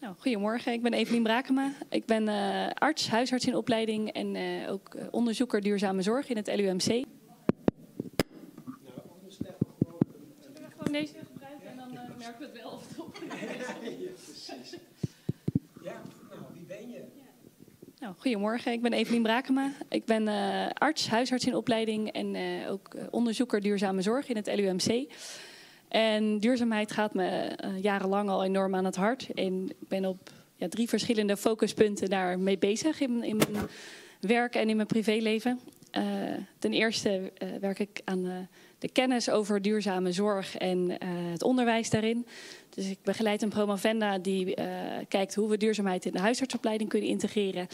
Nou, goedemorgen, ik ben Evelien Brakema. Ik ben uh, arts, huisarts in opleiding en uh, ook uh, onderzoeker duurzame zorg in het LUMC. Nou, anders we gewoon deze gebruiken en dan merken we het wel of het op. ja, precies. Ja, nou, wie ben je? Nou, goedemorgen, ik ben Evelien Brakema. Ik ben arts, huisarts in opleiding en ook onderzoeker duurzame zorg in het LUMC. En duurzaamheid gaat me uh, jarenlang al enorm aan het hart. En ik ben op ja, drie verschillende focuspunten daarmee bezig in, in, mijn werk en in mijn privéleven. Uh, ten eerste uh, werk ik aan de kennis over duurzame zorg en het onderwijs daarin. Dus ik begeleid een promovenda die kijkt hoe we duurzaamheid in de huisartsopleiding kunnen integreren.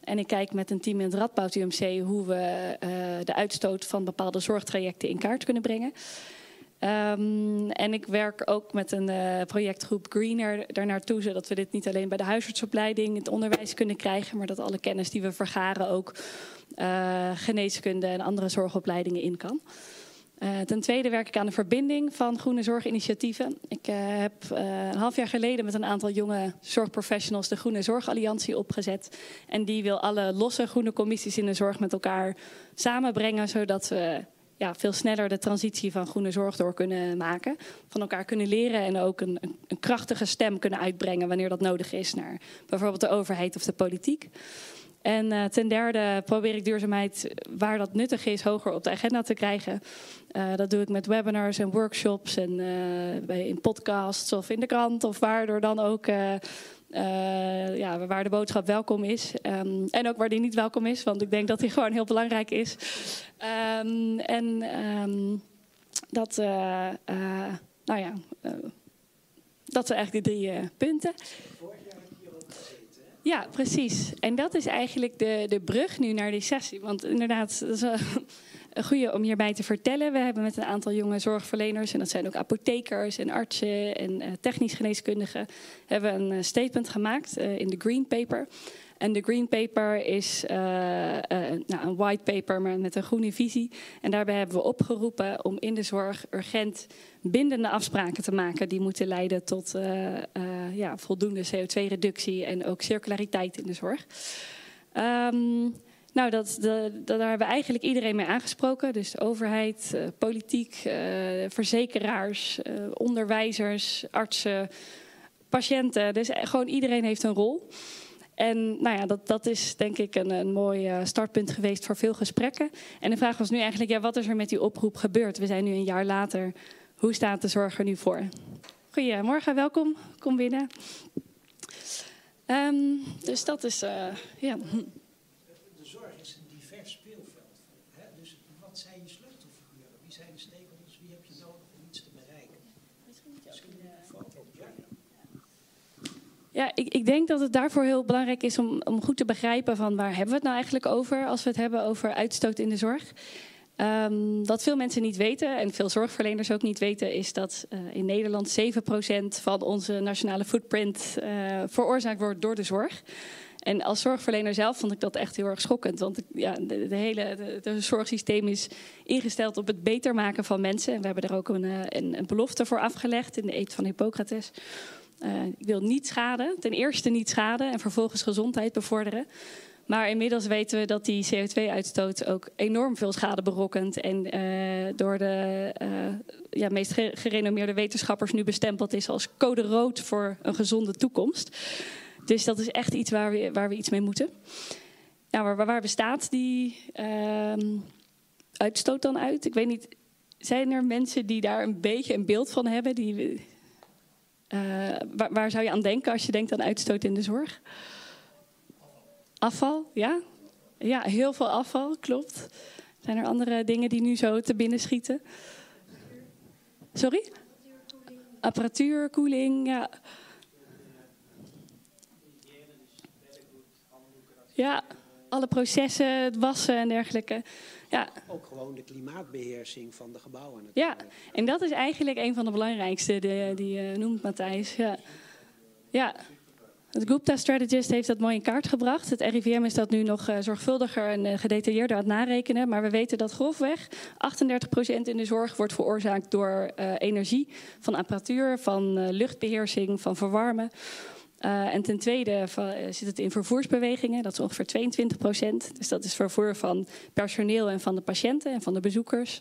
En ik kijk met een team in het Radboud UMC hoe we de uitstoot van bepaalde zorgtrajecten in kaart kunnen brengen. Um, en ik werk ook met een uh, projectgroep Greener daarnaartoe, zodat we dit niet alleen bij de huisartsopleiding, het onderwijs kunnen krijgen, maar dat alle kennis die we vergaren ook uh, geneeskunde en andere zorgopleidingen in kan. Uh, ten tweede werk ik aan de verbinding van groene zorginitiatieven. Ik heb een half jaar geleden met een aantal jonge zorgprofessionals de Groene Zorgalliantie opgezet. En die wil alle losse groene commissies in de zorg met elkaar samenbrengen, zodat we ja, veel sneller de transitie van groene zorg door kunnen maken. Van elkaar kunnen leren en ook een, een, krachtige stem kunnen uitbrengen wanneer dat nodig is naar bijvoorbeeld de overheid of de politiek. En uh, ten derde probeer ik duurzaamheid waar dat nuttig is hoger op de agenda te krijgen. Uh, dat doe ik met webinars en workshops en uh, in podcasts of in de krant of waardoor dan ook uh, ja, waar de boodschap welkom is. Um, en ook waar die niet welkom is, want ik denk dat die gewoon heel belangrijk is. Um, en um, dat, uh, uh, nou ja, dat zijn eigenlijk de drie punten. Ja, precies. En dat is eigenlijk de, de brug nu naar die sessie. Want inderdaad, dat is een goede om hierbij te vertellen. We hebben met een aantal jonge zorgverleners, en dat zijn ook apothekers en artsen en uh, technisch geneeskundigen, hebben een uh, statement gemaakt uh, in de Green Paper. En de Green Paper is nou, een white paper, maar met een groene visie. En daarbij hebben we opgeroepen om in de zorg urgent bindende afspraken te maken. Die moeten leiden tot ja, voldoende CO2-reductie en ook circulariteit in de zorg. Um, nou, dat, daar hebben we eigenlijk iedereen mee aangesproken. Dus de overheid, uh, politiek, uh, verzekeraars, uh, onderwijzers, artsen, patiënten. Dus gewoon iedereen heeft een rol. En nou ja, dat, dat is denk ik een, een mooi startpunt geweest voor veel gesprekken. En de vraag was nu eigenlijk, ja, wat is er met die oproep gebeurd? We zijn nu een jaar later. Hoe staat de zorg er nu voor? Goedemorgen, welkom. Kom binnen. Um, dus dat is, ja... Ja, ik, ik, denk dat het daarvoor heel belangrijk is om, om, goed te begrijpen van waar hebben we het nou eigenlijk over als we het hebben over uitstoot in de zorg. Um, wat veel mensen niet weten en veel zorgverleners ook niet weten, is dat uh, in Nederland 7% van onze nationale footprint uh, veroorzaakt wordt door de zorg. En als zorgverlener zelf vond ik dat echt heel erg schokkend. Want ja, de, hele zorgsysteem is ingesteld op het beter maken van mensen. En we hebben er ook een, een, een belofte voor afgelegd in de eet van Hippocrates. Uh, ik wil niet schaden. Ten eerste niet schaden en vervolgens gezondheid bevorderen. Maar inmiddels weten we dat die CO2-uitstoot ook enorm veel schade berokkent. En uh, door de uh, ja, meest gerenommeerde wetenschappers nu bestempeld is als code rood voor een gezonde toekomst. Dus dat is echt iets waar we, waar we iets mee moeten. Nou, waar, waar bestaat die uh, uitstoot dan uit? Ik weet niet, zijn er mensen die daar een beetje een beeld van hebben? Die, waar, waar, zou je aan denken als je denkt aan uitstoot in de zorg? Afval, ja? Ja, heel veel afval, klopt. Zijn er andere dingen die nu zo te binnen schieten? Sorry? Apparatuur, koeling, ja. Ja, alle processen, het wassen en dergelijke. Ja. Ook gewoon de klimaatbeheersing van de gebouwen. Ja, en dat is eigenlijk een van de belangrijkste die, die je noemt, Matthijs. Ja. ja. Het Gupta Strategist heeft dat mooi in kaart gebracht. Het RIVM is dat nu nog uh, zorgvuldiger en uh, gedetailleerder aan het narekenen. Maar we weten dat grofweg 38% in de zorg wordt veroorzaakt door energie, van apparatuur, van luchtbeheersing, van verwarmen. Uh, en ten tweede zit het in vervoersbewegingen, dat is ongeveer 22 procent. Dus dat is vervoer van personeel en van de patiënten en van de bezoekers.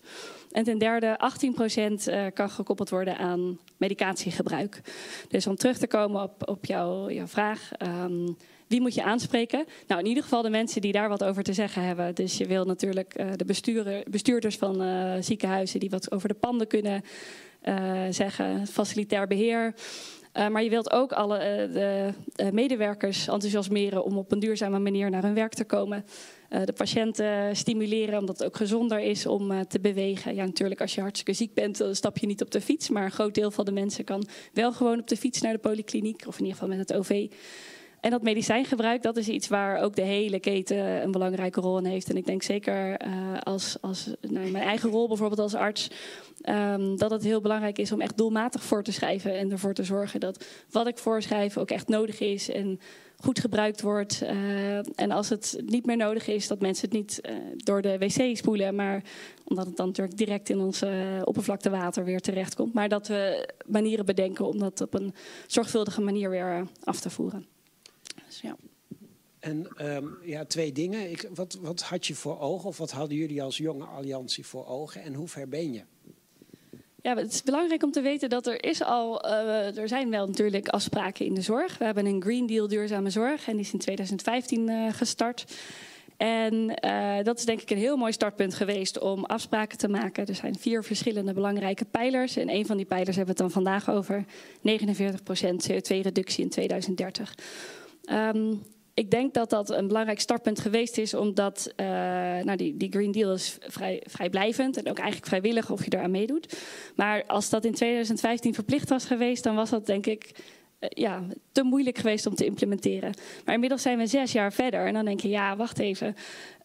En ten derde, 18 procent uh, kan gekoppeld worden aan medicatiegebruik. Dus om terug te komen op, op jouw, vraag. Um, wie moet je aanspreken? Nou, in ieder geval de mensen die daar wat over te zeggen hebben. Dus je wil natuurlijk de bestuurder, bestuurders van ziekenhuizen die wat over de panden kunnen zeggen, facilitair beheer. Maar je wilt ook alle de medewerkers enthousiasmeren om op een duurzame manier naar hun werk te komen. de patiënten stimuleren omdat het ook gezonder is om te bewegen. Ja, natuurlijk, als je hartstikke ziek bent, stap je niet op de fiets. Maar een groot deel van de mensen kan wel gewoon op de fiets naar de polykliniek, of in ieder geval met het OV. En dat medicijngebruik, dat is iets waar ook de hele keten een belangrijke rol in heeft. En ik denk zeker uh, als, als nou, mijn eigen rol bijvoorbeeld als arts, um, dat het heel belangrijk is om echt doelmatig voor te schrijven en ervoor te zorgen dat wat ik voorschrijf ook echt nodig is en goed gebruikt wordt. Uh, en als het niet meer nodig is, dat mensen het niet uh, door de wc spoelen, maar omdat het dan natuurlijk direct in ons oppervlaktewater weer terechtkomt. Maar dat we manieren bedenken om dat op een zorgvuldige manier weer af te voeren. Dus, ja. En um, ja, twee dingen. Ik, wat, wat had je voor ogen, of wat hadden jullie als jonge alliantie voor ogen en hoe ver ben je? Ja, het is belangrijk om te weten dat er is al, uh, er zijn wel natuurlijk afspraken in de zorg. We hebben een Green Deal duurzame zorg en die is in 2015 uh, gestart. En uh, dat is denk ik een heel mooi startpunt geweest om afspraken te maken. Er zijn vier verschillende belangrijke pijlers. En een van die pijlers hebben we het dan vandaag over. 49% CO2-reductie in 2030. Um, ik denk dat dat een belangrijk startpunt geweest is, omdat uh, nou die, die Green Deal is vrij, vrijblijvend en ook eigenlijk vrijwillig of je eraan meedoet. Maar als dat in 2015 verplicht was geweest, dan was dat denk ik uh, ja, te moeilijk geweest om te implementeren. Maar inmiddels zijn we zes jaar verder en dan denk je, ja, wacht even.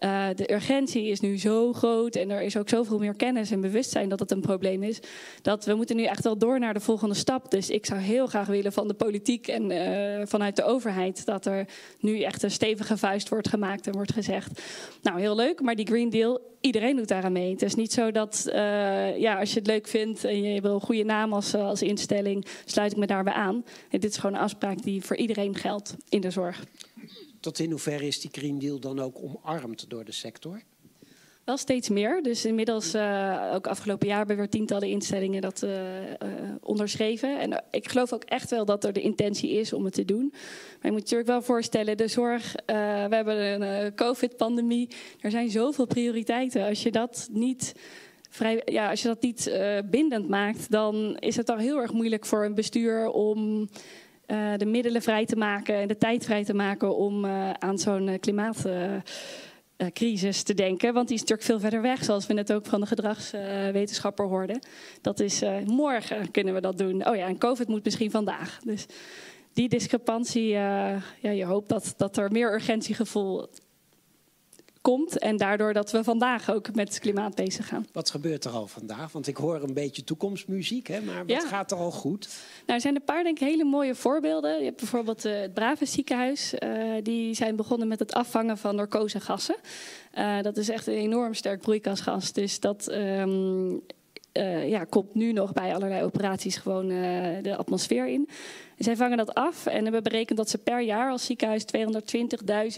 Uh, de urgentie is nu zo groot en er is ook zoveel meer kennis en bewustzijn dat het een probleem is. Dat we moeten nu echt wel door naar de volgende stap. Dus ik zou heel graag willen van de politiek en uh, vanuit de overheid dat er nu echt een stevige vuist wordt gemaakt en wordt gezegd. Nou, heel leuk, maar die Green Deal, iedereen doet daaraan mee. Het is niet zo dat uh, ja, als je het leuk vindt en je wil een goede naam als, als instelling, sluit ik me daarbij aan. Dit is gewoon een afspraak die voor iedereen geldt in de zorg. Tot in hoeverre is die Green Deal dan ook omarmd door de sector? Wel steeds meer. Dus inmiddels, uh, ook afgelopen jaar, hebben we weer tientallen instellingen dat uh, uh, onderschreven. En ik geloof ook echt wel dat er de intentie is om het te doen. Maar je moet natuurlijk wel voorstellen, de zorg, we hebben een COVID-pandemie. Er zijn zoveel prioriteiten. Als je dat niet vrij, ja, als je dat niet bindend maakt, dan is het al heel erg moeilijk voor een bestuur om uh, de middelen vrij te maken en de tijd vrij te maken om uh, aan zo'n uh, klimaatcrisis te denken. Want die is natuurlijk veel verder weg, zoals we net ook van de gedragswetenschapper hoorden. Dat is morgen kunnen we dat doen. Oh ja, en COVID moet misschien vandaag. Dus die discrepantie, ja, je hoopt dat, dat er meer urgentiegevoel komt. En daardoor dat we vandaag ook met het klimaat bezig gaan. Wat gebeurt er al vandaag? Want ik hoor een beetje toekomstmuziek, hè? maar wat ja. gaat er al goed? Nou, er zijn een paar denk ik hele mooie voorbeelden. Je hebt bijvoorbeeld uh, het Brave ziekenhuis. Uh, die zijn begonnen met het afvangen van narcosegassen. Uh, dat is echt een enorm sterk broeikasgas. Dus dat um, uh, ja, komt nu nog bij allerlei operaties gewoon uh, de atmosfeer in. En zij vangen dat af en hebben berekend dat ze per jaar als ziekenhuis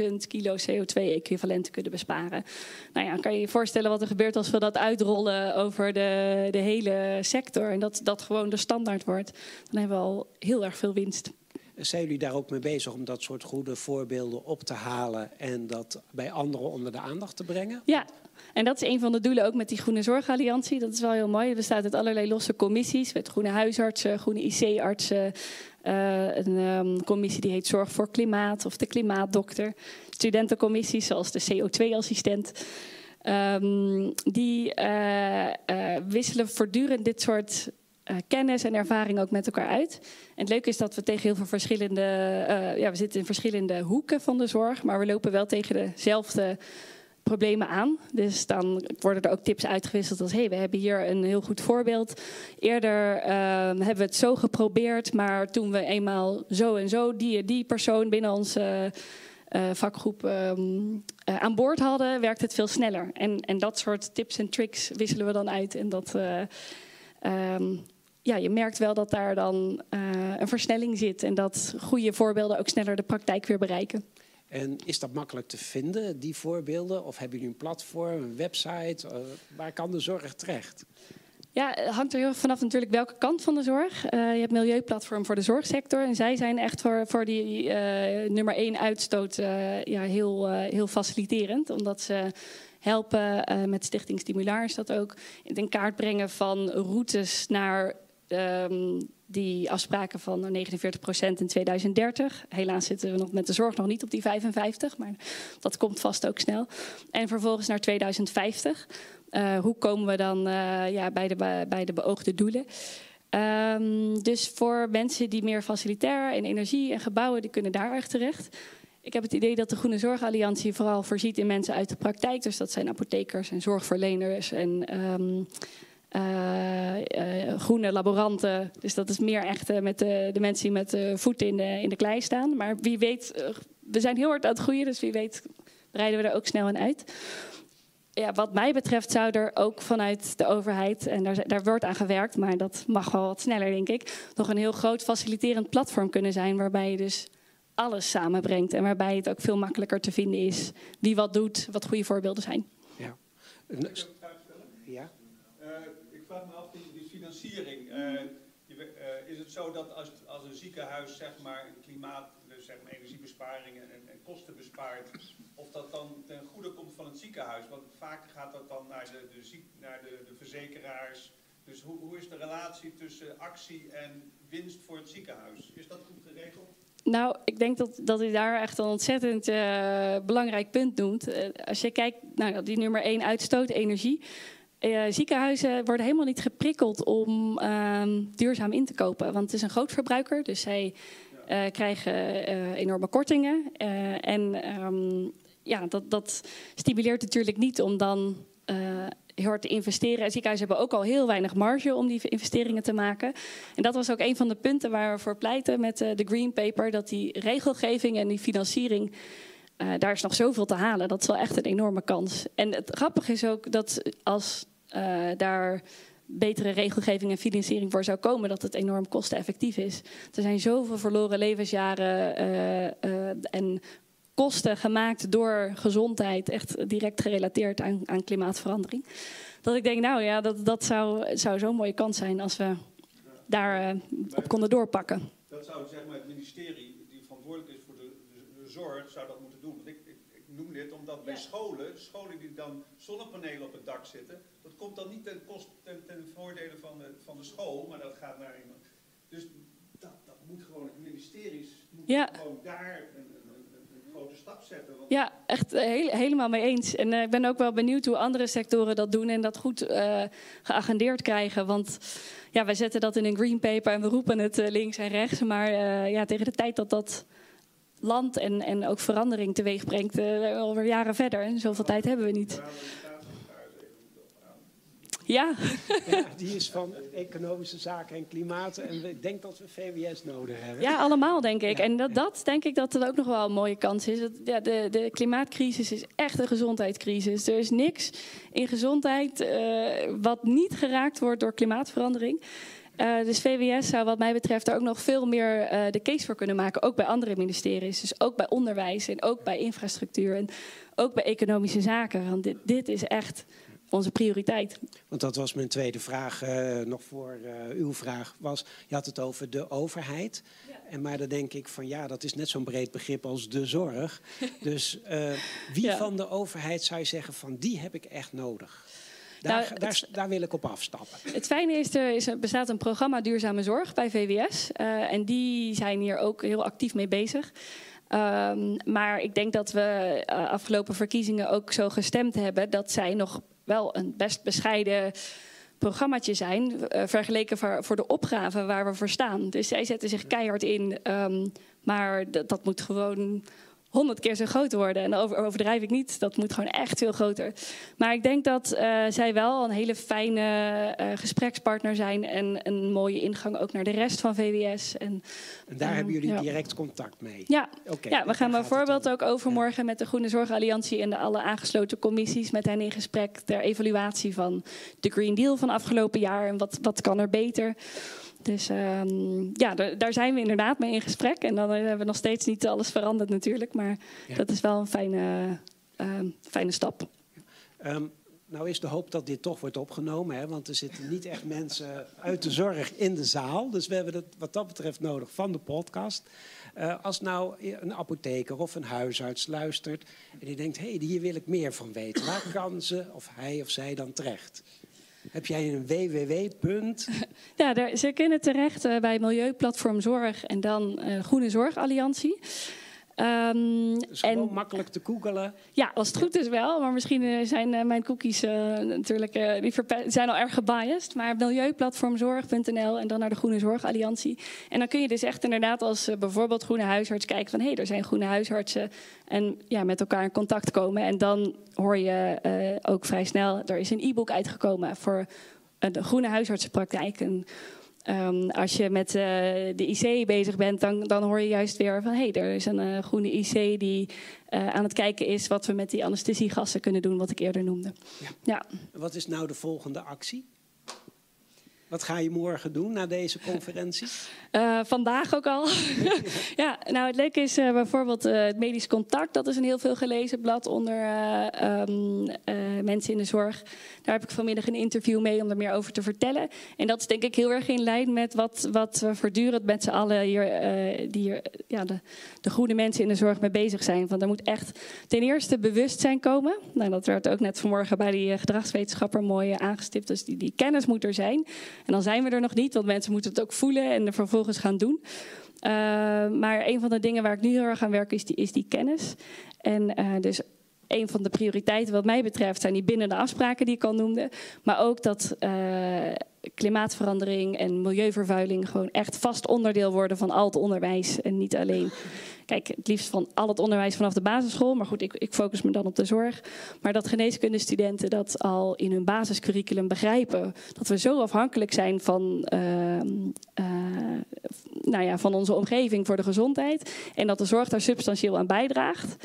220.000 kilo CO2-equivalenten kunnen besparen. Nou ja, kan je je voorstellen wat er gebeurt als we dat uitrollen over de, de hele sector en dat dat gewoon de standaard wordt. Dan hebben we al heel erg veel winst. Zijn jullie daar ook mee bezig om dat soort goede voorbeelden op te halen en dat bij anderen onder de aandacht te brengen? Ja, en dat is een van de doelen ook met die Groene Zorgalliantie. Dat is wel heel mooi. Het bestaat uit allerlei losse commissies. Met groene huisartsen, groene IC-artsen. Uh, een um, commissie die heet Zorg voor Klimaat of de Klimaatdokter. Studentencommissies zoals de CO2-assistent. Um, die uh, uh, wisselen voortdurend dit soort kennis en ervaring ook met elkaar uit. En het leuke is dat we tegen heel veel verschillende... Ja, we zitten in verschillende hoeken van de zorg... maar we lopen wel tegen dezelfde problemen aan. Dus dan worden er ook tips uitgewisseld als... hé, hey, we hebben hier een heel goed voorbeeld. Eerder uh, hebben we het zo geprobeerd... maar toen we eenmaal zo en zo die, die persoon binnen onze... Uh, vakgroep um, uh, aan boord hadden, werkt het veel sneller. En, en dat soort tips en tricks wisselen we dan uit. En dat, um, ja, je merkt wel dat daar dan een versnelling zit en dat goede voorbeelden ook sneller de praktijk weer bereiken. En is dat makkelijk te vinden, die voorbeelden? Of hebben jullie een platform, een website? waar kan de zorg terecht? Ja, het hangt er heel vanaf natuurlijk welke kant van de zorg. Uh, je hebt Milieuplatform voor de zorgsector. En zij zijn echt voor, voor die uh, nummer één uitstoot ja, heel, heel faciliterend. Omdat ze helpen met Stichting Stimulaar is dat ook. In kaart brengen van routes naar um, die afspraken van 49% in 2030. Helaas zitten we nog met de zorg nog niet op die 55, maar dat komt vast ook snel. En vervolgens naar 2050. Uh, hoe komen we dan uh, ja, bij, de, bij de beoogde doelen? Um, dus voor mensen die meer facilitair en energie en gebouwen, die kunnen daar echt terecht. Ik heb het idee dat de Groene Zorgalliantie vooral voorziet in mensen uit de praktijk. Dus dat zijn apothekers en zorgverleners en uh, groene laboranten. Dus dat is meer echt met de, de, mensen die met de voeten in de, in de klei staan. Maar wie weet, we zijn heel hard aan het groeien, dus wie weet breiden we er ook snel in uit ja, wat mij betreft zou er ook vanuit de overheid, en daar, daar wordt aan gewerkt, maar dat mag wel wat sneller, denk ik, nog een heel groot faciliterend platform kunnen zijn waarbij je dus alles samenbrengt en waarbij het ook veel makkelijker te vinden is wie wat doet, wat goede voorbeelden zijn. Ja. Vraag me af, die, die financiering. Je, uh, is het zo dat als, als een ziekenhuis zeg maar klimaat, dus zeg maar energiebesparingen en, en kosten bespaart, of dat dan ten goede komt van het ziekenhuis. Want vaak gaat dat dan naar de, naar de, de verzekeraars. Dus hoe, hoe is de relatie tussen actie en winst voor het ziekenhuis? Is dat goed geregeld? Nou, ik denk dat, dat u daar echt een ontzettend belangrijk punt noemt. Als je kijkt naar nou, die nummer één uitstoot, energie. Uh, ziekenhuizen worden helemaal niet geprikkeld om ehm, duurzaam in te kopen. Want het is een groot verbruiker, dus zij krijgen enorme kortingen. en um, ja, dat, dat stimuleert natuurlijk niet om dan heel hard te investeren. Ziekenhuizen hebben ook al heel weinig marge om die investeringen te maken. En dat was ook een van de punten waar we voor pleiten met de Green Paper. Dat die regelgeving en die financiering, uh, daar is nog zoveel te halen. Dat is wel echt een enorme kans. En het grappige is ook dat als daar betere regelgeving en financiering voor zou komen, dat het enorm kosteneffectief is. Er zijn zoveel verloren levensjaren uh, en kosten gemaakt door gezondheid, echt direct gerelateerd aan, aan klimaatverandering. Dat ik denk, nou ja, dat, dat zou, zou zo'n mooie kans zijn als we daar op konden doorpakken. Dat zou zeg maar, het ministerie, die verantwoordelijk is voor de, de, zorg, zou dat moeten doen. Want ik, ik, ik noem dit omdat bij scholen, scholen die dan zonnepanelen op het dak zitten, dat komt dan niet ten, kost, ten, ten voordele van de, van de school, maar dat gaat naar iemand. Dus dat, dat moet gewoon, het ministeries moet ja. gewoon daar een, grote stap zetten. Ja, echt uh, helemaal mee eens. En uh, ik ben ook wel benieuwd hoe andere sectoren dat doen en dat goed uh, geagendeerd krijgen. Want ja, wij zetten dat in een green paper en we roepen het links en rechts. Maar ja, tegen de tijd dat dat land en, en ook verandering teweeg brengt, alweer jaren verder. En zoveel tijd hebben we niet. Ja. ja. Die is van economische zaken en klimaat. En ik denk dat we VWS nodig hebben. Ja, allemaal denk ik. En dat, dat denk ik dat het ook nog wel een mooie kans is. Dat, ja, de, de klimaatcrisis is echt een gezondheidscrisis. Er is niks in gezondheid uh, wat niet geraakt wordt door klimaatverandering. Uh, dus VWS zou wat mij betreft er ook nog veel meer uh, de case voor kunnen maken. Ook bij andere ministeries. Dus ook bij onderwijs en ook bij infrastructuur. En ook bij economische zaken. Want dit, dit is echt onze prioriteit. Want dat was mijn tweede vraag, uh, nog voor uw vraag, was, je had het over de overheid. Ja. En maar dan denk ik van ja, dat is net zo'n breed begrip als de zorg. dus wie ja. van de overheid zou je zeggen van die heb ik echt nodig? Daar, nou, daar, het, daar, wil ik op afstappen. Het fijne is, er is, bestaat een programma Duurzame Zorg bij VWS. en die zijn hier ook heel actief mee bezig. Um, maar ik denk dat we uh, afgelopen verkiezingen ook zo gestemd hebben dat zij nog wel een best bescheiden programmaatje zijn, uh, vergeleken voor, voor, de opgave waar we voor staan. Dus zij zetten zich keihard in, um, maar dat moet gewoon honderd keer zo groot worden. En over, overdrijf ik niet, dat moet gewoon echt veel groter. Maar ik denk dat uh, zij wel een hele fijne uh, gesprekspartner zijn en een mooie ingang ook naar de rest van VWS. En, en daar um, hebben jullie ja. direct contact mee? Ja, okay, ja we gaan bijvoorbeeld ook overmorgen met de Groene Zorgalliantie en de alle aangesloten commissies met hen in gesprek ter evaluatie van de Green Deal van afgelopen jaar en wat, wat kan er beter. Dus um, ja, daar zijn we inderdaad mee in gesprek. En dan hebben we nog steeds niet alles veranderd natuurlijk. Maar ja. dat is wel een fijne, uh, fijne stap. Um, nou is de hoop dat dit toch wordt opgenomen. Hè? Want er zitten niet echt mensen uit de zorg in de zaal. Dus we hebben het wat dat betreft nodig van de podcast. Uh, als nou een apotheker of een huisarts luistert... en die denkt, hé, hey, hier wil ik meer van weten. Waar kan ze of hij of zij dan terecht? Heb jij een www. Ja, daar, ze kunnen terecht uh, bij Milieuplatform Zorg en dan uh, Groene Zorgalliantie. Um, gewoon en, makkelijk te googelen. Ja, als het goed is wel. Maar misschien uh, zijn uh, mijn cookies uh, natuurlijk die zijn al erg gebiased. Maar milieuplatformzorg.nl en dan naar de Groene Zorgalliantie. En dan kun je dus echt inderdaad als bijvoorbeeld groene huisarts kijken van... hé, hey, er zijn groene huisartsen en ja, met elkaar in contact komen. En dan hoor je ook vrij snel, er is een e-book uitgekomen voor de groene huisartsenpraktijk... Een, Um, als je met uh, de IC bezig bent, dan, dan hoor je juist weer van hé, hey, er is een uh, groene IC die uh, aan het kijken is wat we met die anesthesiegassen kunnen doen, wat ik eerder noemde. Ja. ja. Wat is nou de volgende actie? Wat ga je morgen doen na deze conferentie? Uh, vandaag ook al. ja, nou het leuke is uh, bijvoorbeeld uh, het Medisch Contact. Dat is een heel veel gelezen blad onder um, mensen in de zorg. Daar heb ik vanmiddag een interview mee om er meer over te vertellen. En dat is denk ik heel erg in lijn met wat, wat we voortdurend met z'n allen hier, die hier, ja, de, de goede mensen in de zorg mee bezig zijn. Want er moet echt ten eerste bewustzijn komen. Nou, dat werd ook net vanmorgen bij die gedragswetenschapper mooi aangestipt. Dus die, die kennis moet er zijn. En dan zijn we er nog niet, want mensen moeten het ook voelen en er vervolgens gaan doen. Uh, maar een van de dingen waar ik nu heel erg aan werk is die, is die kennis. En uh, dus een van de prioriteiten wat mij betreft zijn die binnen de afspraken die ik al noemde. Maar ook dat uh, klimaatverandering en milieuvervuiling gewoon echt vast onderdeel worden van al het onderwijs. En niet alleen Kijk, het liefst van al het onderwijs vanaf de basisschool. Maar goed, ik, ik focus me dan op de zorg. Maar dat geneeskundestudenten dat al in hun basiscurriculum begrijpen. Dat we zo afhankelijk zijn van, uh, uh, nou ja, van onze omgeving voor de gezondheid. En dat de zorg daar substantieel aan bijdraagt.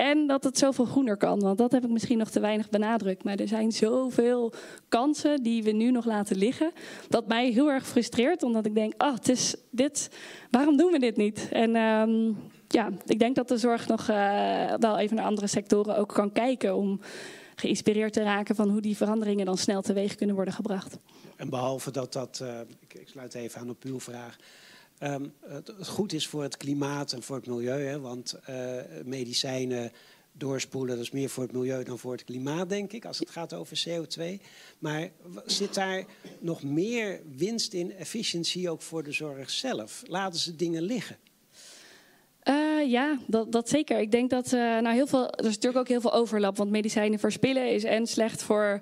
En dat het zoveel groener kan. Want dat heb ik misschien nog te weinig benadrukt. Maar er zijn zoveel kansen die we nu nog laten liggen. Dat mij heel erg frustreert. Omdat ik denk, oh, het is dit. Waarom doen we dit niet? En um, ja, ik denk dat de zorg nog uh, wel even naar andere sectoren ook kan kijken om geïnspireerd te raken van hoe die veranderingen dan snel teweeg kunnen worden gebracht. En behalve dat dat, ik, ik, sluit even aan op uw vraag, um, het, goed is voor het klimaat en voor het milieu, hè, want uh, medicijnen doorspoelen, dat is meer voor het milieu dan voor het klimaat, denk ik, als het gaat over CO2. Maar zit daar nog meer winst in efficiëntie ook voor de zorg zelf? Laten ze dingen liggen? Uh, ja, dat, dat, zeker. Ik denk dat uh, nou heel veel. Er is natuurlijk ook heel veel overlap. Want medicijnen verspillen is en slecht voor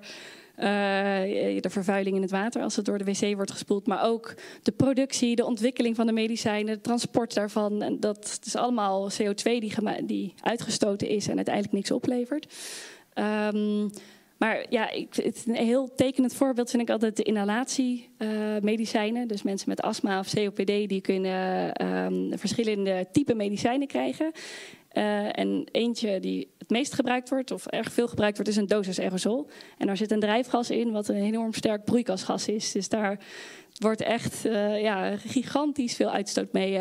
de vervuiling in het water als het door de wc wordt gespoeld. Maar ook de productie, de ontwikkeling van de medicijnen, het transport daarvan. En dat is allemaal CO2 die, die uitgestoten is en uiteindelijk niks oplevert. Um, maar ja, ik, het een heel tekenend voorbeeld vind ik altijd de inhalatiemedicijnen. Uh, dus mensen met astma of COPD die kunnen um, verschillende type medicijnen krijgen. Uh, en eentje die het meest gebruikt wordt, of erg veel gebruikt wordt, is een dosis aerosol. En daar zit een drijfgas in, wat een enorm sterk broeikasgas is. Dus daar wordt echt uh, ja, gigantisch veel uitstoot mee. Uh,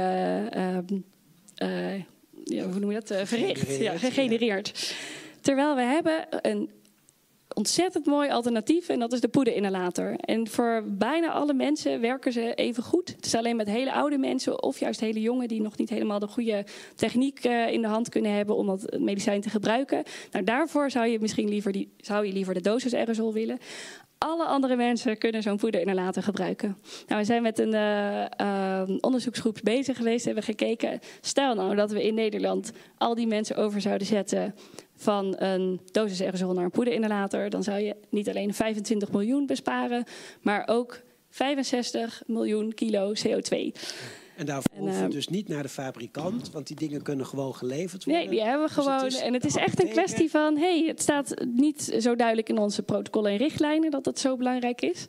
ja, hoe noem je dat? verricht, ja, gegenereerd. Terwijl we hebben een ontzettend mooi alternatief en dat is de poederinhalator. En voor bijna alle mensen werken ze even goed. Het is alleen met hele oude mensen of juist hele jongen die nog niet helemaal de goede techniek uh, in de hand kunnen hebben om dat medicijn te gebruiken. Nou, daarvoor zou je misschien liever, die, zou je liever de dosis aerosol willen. Alle andere mensen kunnen zo'n poederinhalator gebruiken. Nou, we zijn met een uh, uh, onderzoeksgroep bezig geweest. Hebben gekeken. Stel nou dat we in Nederland al die mensen over zouden zetten van een dosis aerosol naar een poederinhalator, dan zou je niet alleen 25 miljoen besparen, maar ook 65 miljoen kilo CO2. En daarvoor En, hoeven we eh, dus niet naar de fabrikant, want die dingen kunnen gewoon geleverd worden. Nee, die hebben we Dus gewoon. en het is echt een kwestie van: hey, het staat niet zo duidelijk in onze protocollen en richtlijnen dat het zo belangrijk is.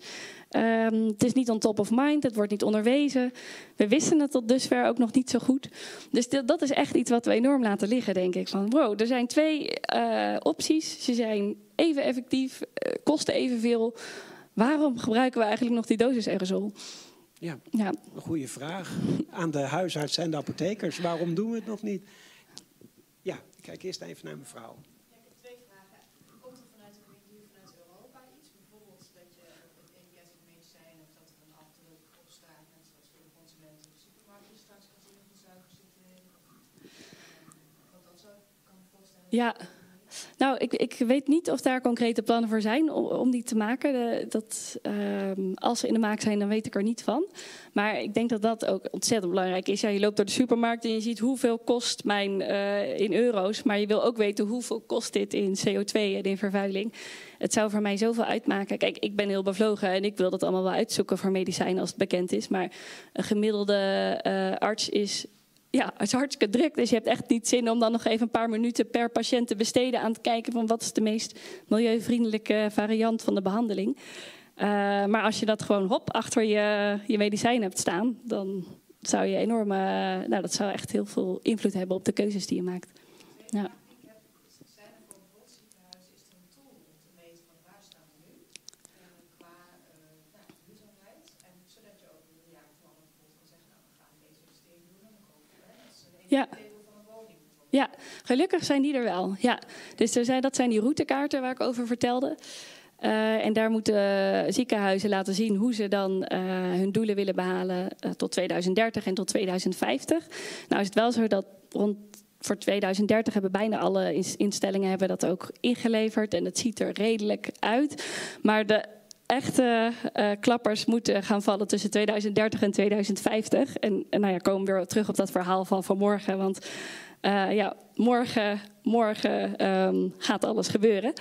Ehm, het is niet on top of mind, het wordt niet onderwezen. We wisten het tot dusver ook nog niet zo goed. Dus dat is echt iets wat we enorm laten liggen, denk ik. Van wow, er zijn twee eh, opties. Ze zijn even effectief, eh, kosten evenveel. Waarom gebruiken we eigenlijk nog die dosis aerosol? Ja, Ja, een goede vraag. Aan de huisarts en de apothekers. Waarom doen we het nog niet? Ja, ik kijk eerst even naar mevrouw. Ja, ik heb twee vragen. Komt er vanuit de vanuit Europa iets? Bijvoorbeeld dat je het EBS of medicijn of dat er een afdruk op staat, net zoals voor de consumenten in de supermarkt straks kan zien hoeveel suiker zit erin. Of, ehm, want dat zou ik kan me voorstellen. Ja. Nou, ik, ik weet niet of daar concrete plannen voor zijn om, om die te maken. Dat, ehm, als ze in de maak zijn, dan weet ik er niet van. Maar ik denk dat dat ook ontzettend belangrijk is. Ja, je loopt door de supermarkt en je ziet hoeveel kost mijn eh, in euro's. Maar je wil ook weten hoeveel kost dit in CO2 en in vervuiling. Het zou voor mij zoveel uitmaken. Kijk, ik ben heel bevlogen en ik wil dat allemaal wel uitzoeken voor medicijnen als het bekend is. Maar een gemiddelde eh, arts is ja, het is hartstikke druk. Dus je hebt echt niet zin om dan nog even een paar minuten per patiënt te besteden aan te kijken van wat is de meest milieuvriendelijke variant van de behandeling. Eh, maar als je dat gewoon hop achter je, je medicijn hebt staan, dan zou je enorm, eh, nou dat zou echt heel veel invloed hebben op de keuzes die je maakt. Ja. Ik heb, zijn er voor bijvoorbeeld ziekenhuizen, is er een tool om te meten van waar staan we nu eh, qua eh, nou, duurzaamheid. En zodat je ook een jaarplannen bijvoorbeeld kan zeggen, nou we gaan deze investering doen en dan kopen we hè, dat is een Ja. Ja, gelukkig zijn die er wel. Ja. Dus er zijn, dat zijn die routekaarten waar ik over vertelde. Eh, en daar moeten ziekenhuizen laten zien hoe ze dan eh, hun doelen willen behalen eh, tot 2030 en tot 2050. Nou is het wel zo dat rond voor 2030 hebben bijna alle ins- instellingen hebben dat ook ingeleverd en het ziet er redelijk uit. Maar de echte eh, klappers moeten gaan vallen tussen 2030 en 2050. En, nou ja, komen we weer terug op dat verhaal van vanmorgen. Want eh, ja, morgen, morgen ehm, gaat alles gebeuren.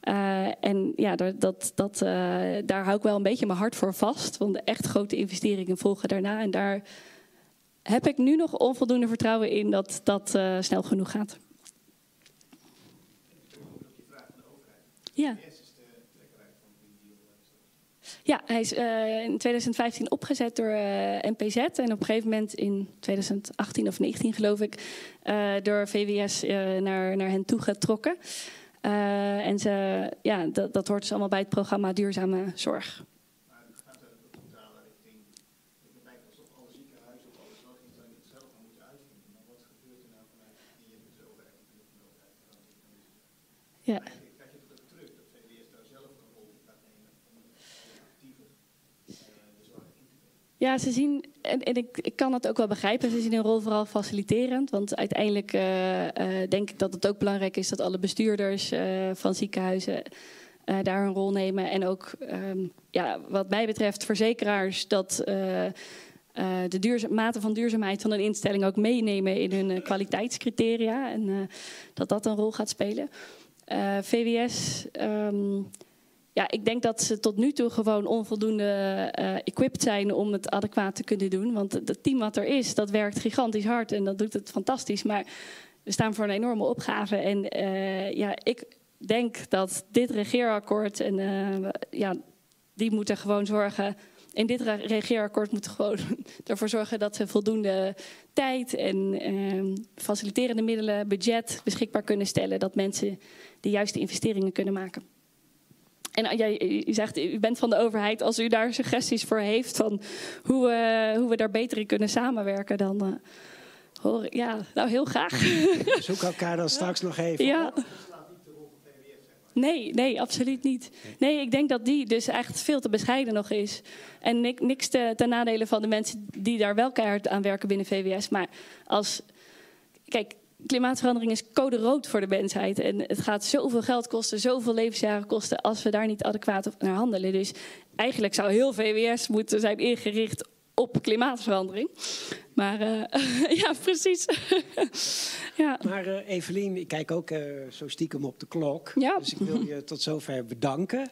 Eh, en ja, dat, dat, daar hou ik wel een beetje mijn hart voor vast. Want de echt grote investeringen volgen daarna. En daar heb ik nu nog onvoldoende vertrouwen in dat dat snel genoeg gaat. Ja. Ja, hij is eh, in 2015 opgezet door eh, NPZ en op een gegeven moment in 2018 of 19 geloof ik eh, door VWS naar, naar hen toegetrokken. Eh en ze, ja, dat, dat hoort dus allemaal bij het programma Duurzame Zorg. Maar Ja, ze zien, en, en ik, ik kan dat ook wel begrijpen, ze zien hun rol vooral faciliterend. Want uiteindelijk eh, eh, denk ik dat het ook belangrijk is dat alle bestuurders eh, van ziekenhuizen daar een rol nemen. En ook, ehm, ja, wat mij betreft, verzekeraars dat de mate van duurzaamheid van een instelling ook meenemen in hun kwaliteitscriteria. En dat dat een rol gaat spelen. VWS. ehm, ja, ik denk dat ze tot nu toe gewoon onvoldoende eh, equipped zijn om het adequaat te kunnen doen. Want het- team wat er is, dat werkt gigantisch hard en dat doet het fantastisch. Maar we staan voor een enorme opgave. En eh, ja, ik denk dat dit regeerakkoord en eh, ja, die moeten gewoon zorgen. In dit re- regeerakkoord moeten gewoon ervoor zorgen dat ze voldoende tijd en eh, faciliterende middelen, budget beschikbaar kunnen stellen. Dat mensen de juiste investeringen kunnen maken. En uh, jij, u zegt, u bent van de overheid. Als u daar suggesties voor heeft van hoe we, hoe we daar beter in kunnen samenwerken, dan uh, hoor ik, ja, nou heel graag. Zoek elkaar dan straks nog even ja. Nee, nee, absoluut niet. Nee, ik denk dat die dus echt veel te bescheiden nog is. En nik- niks te, ten nadele van de mensen die daar wel keihard aan werken binnen VWS. Maar als. Kijk, klimaatverandering is code rood voor de mensheid. En het gaat zoveel geld kosten, zoveel levensjaren kosten. als we daar niet adequaat op naar handelen. Dus eigenlijk zou heel VWS moeten zijn ingericht op klimaatverandering. Maar uh, ja, precies. ja. Maar uh, Evelien, ik kijk ook uh, zo stiekem op de klok. Ja. Dus ik wil je tot zover bedanken.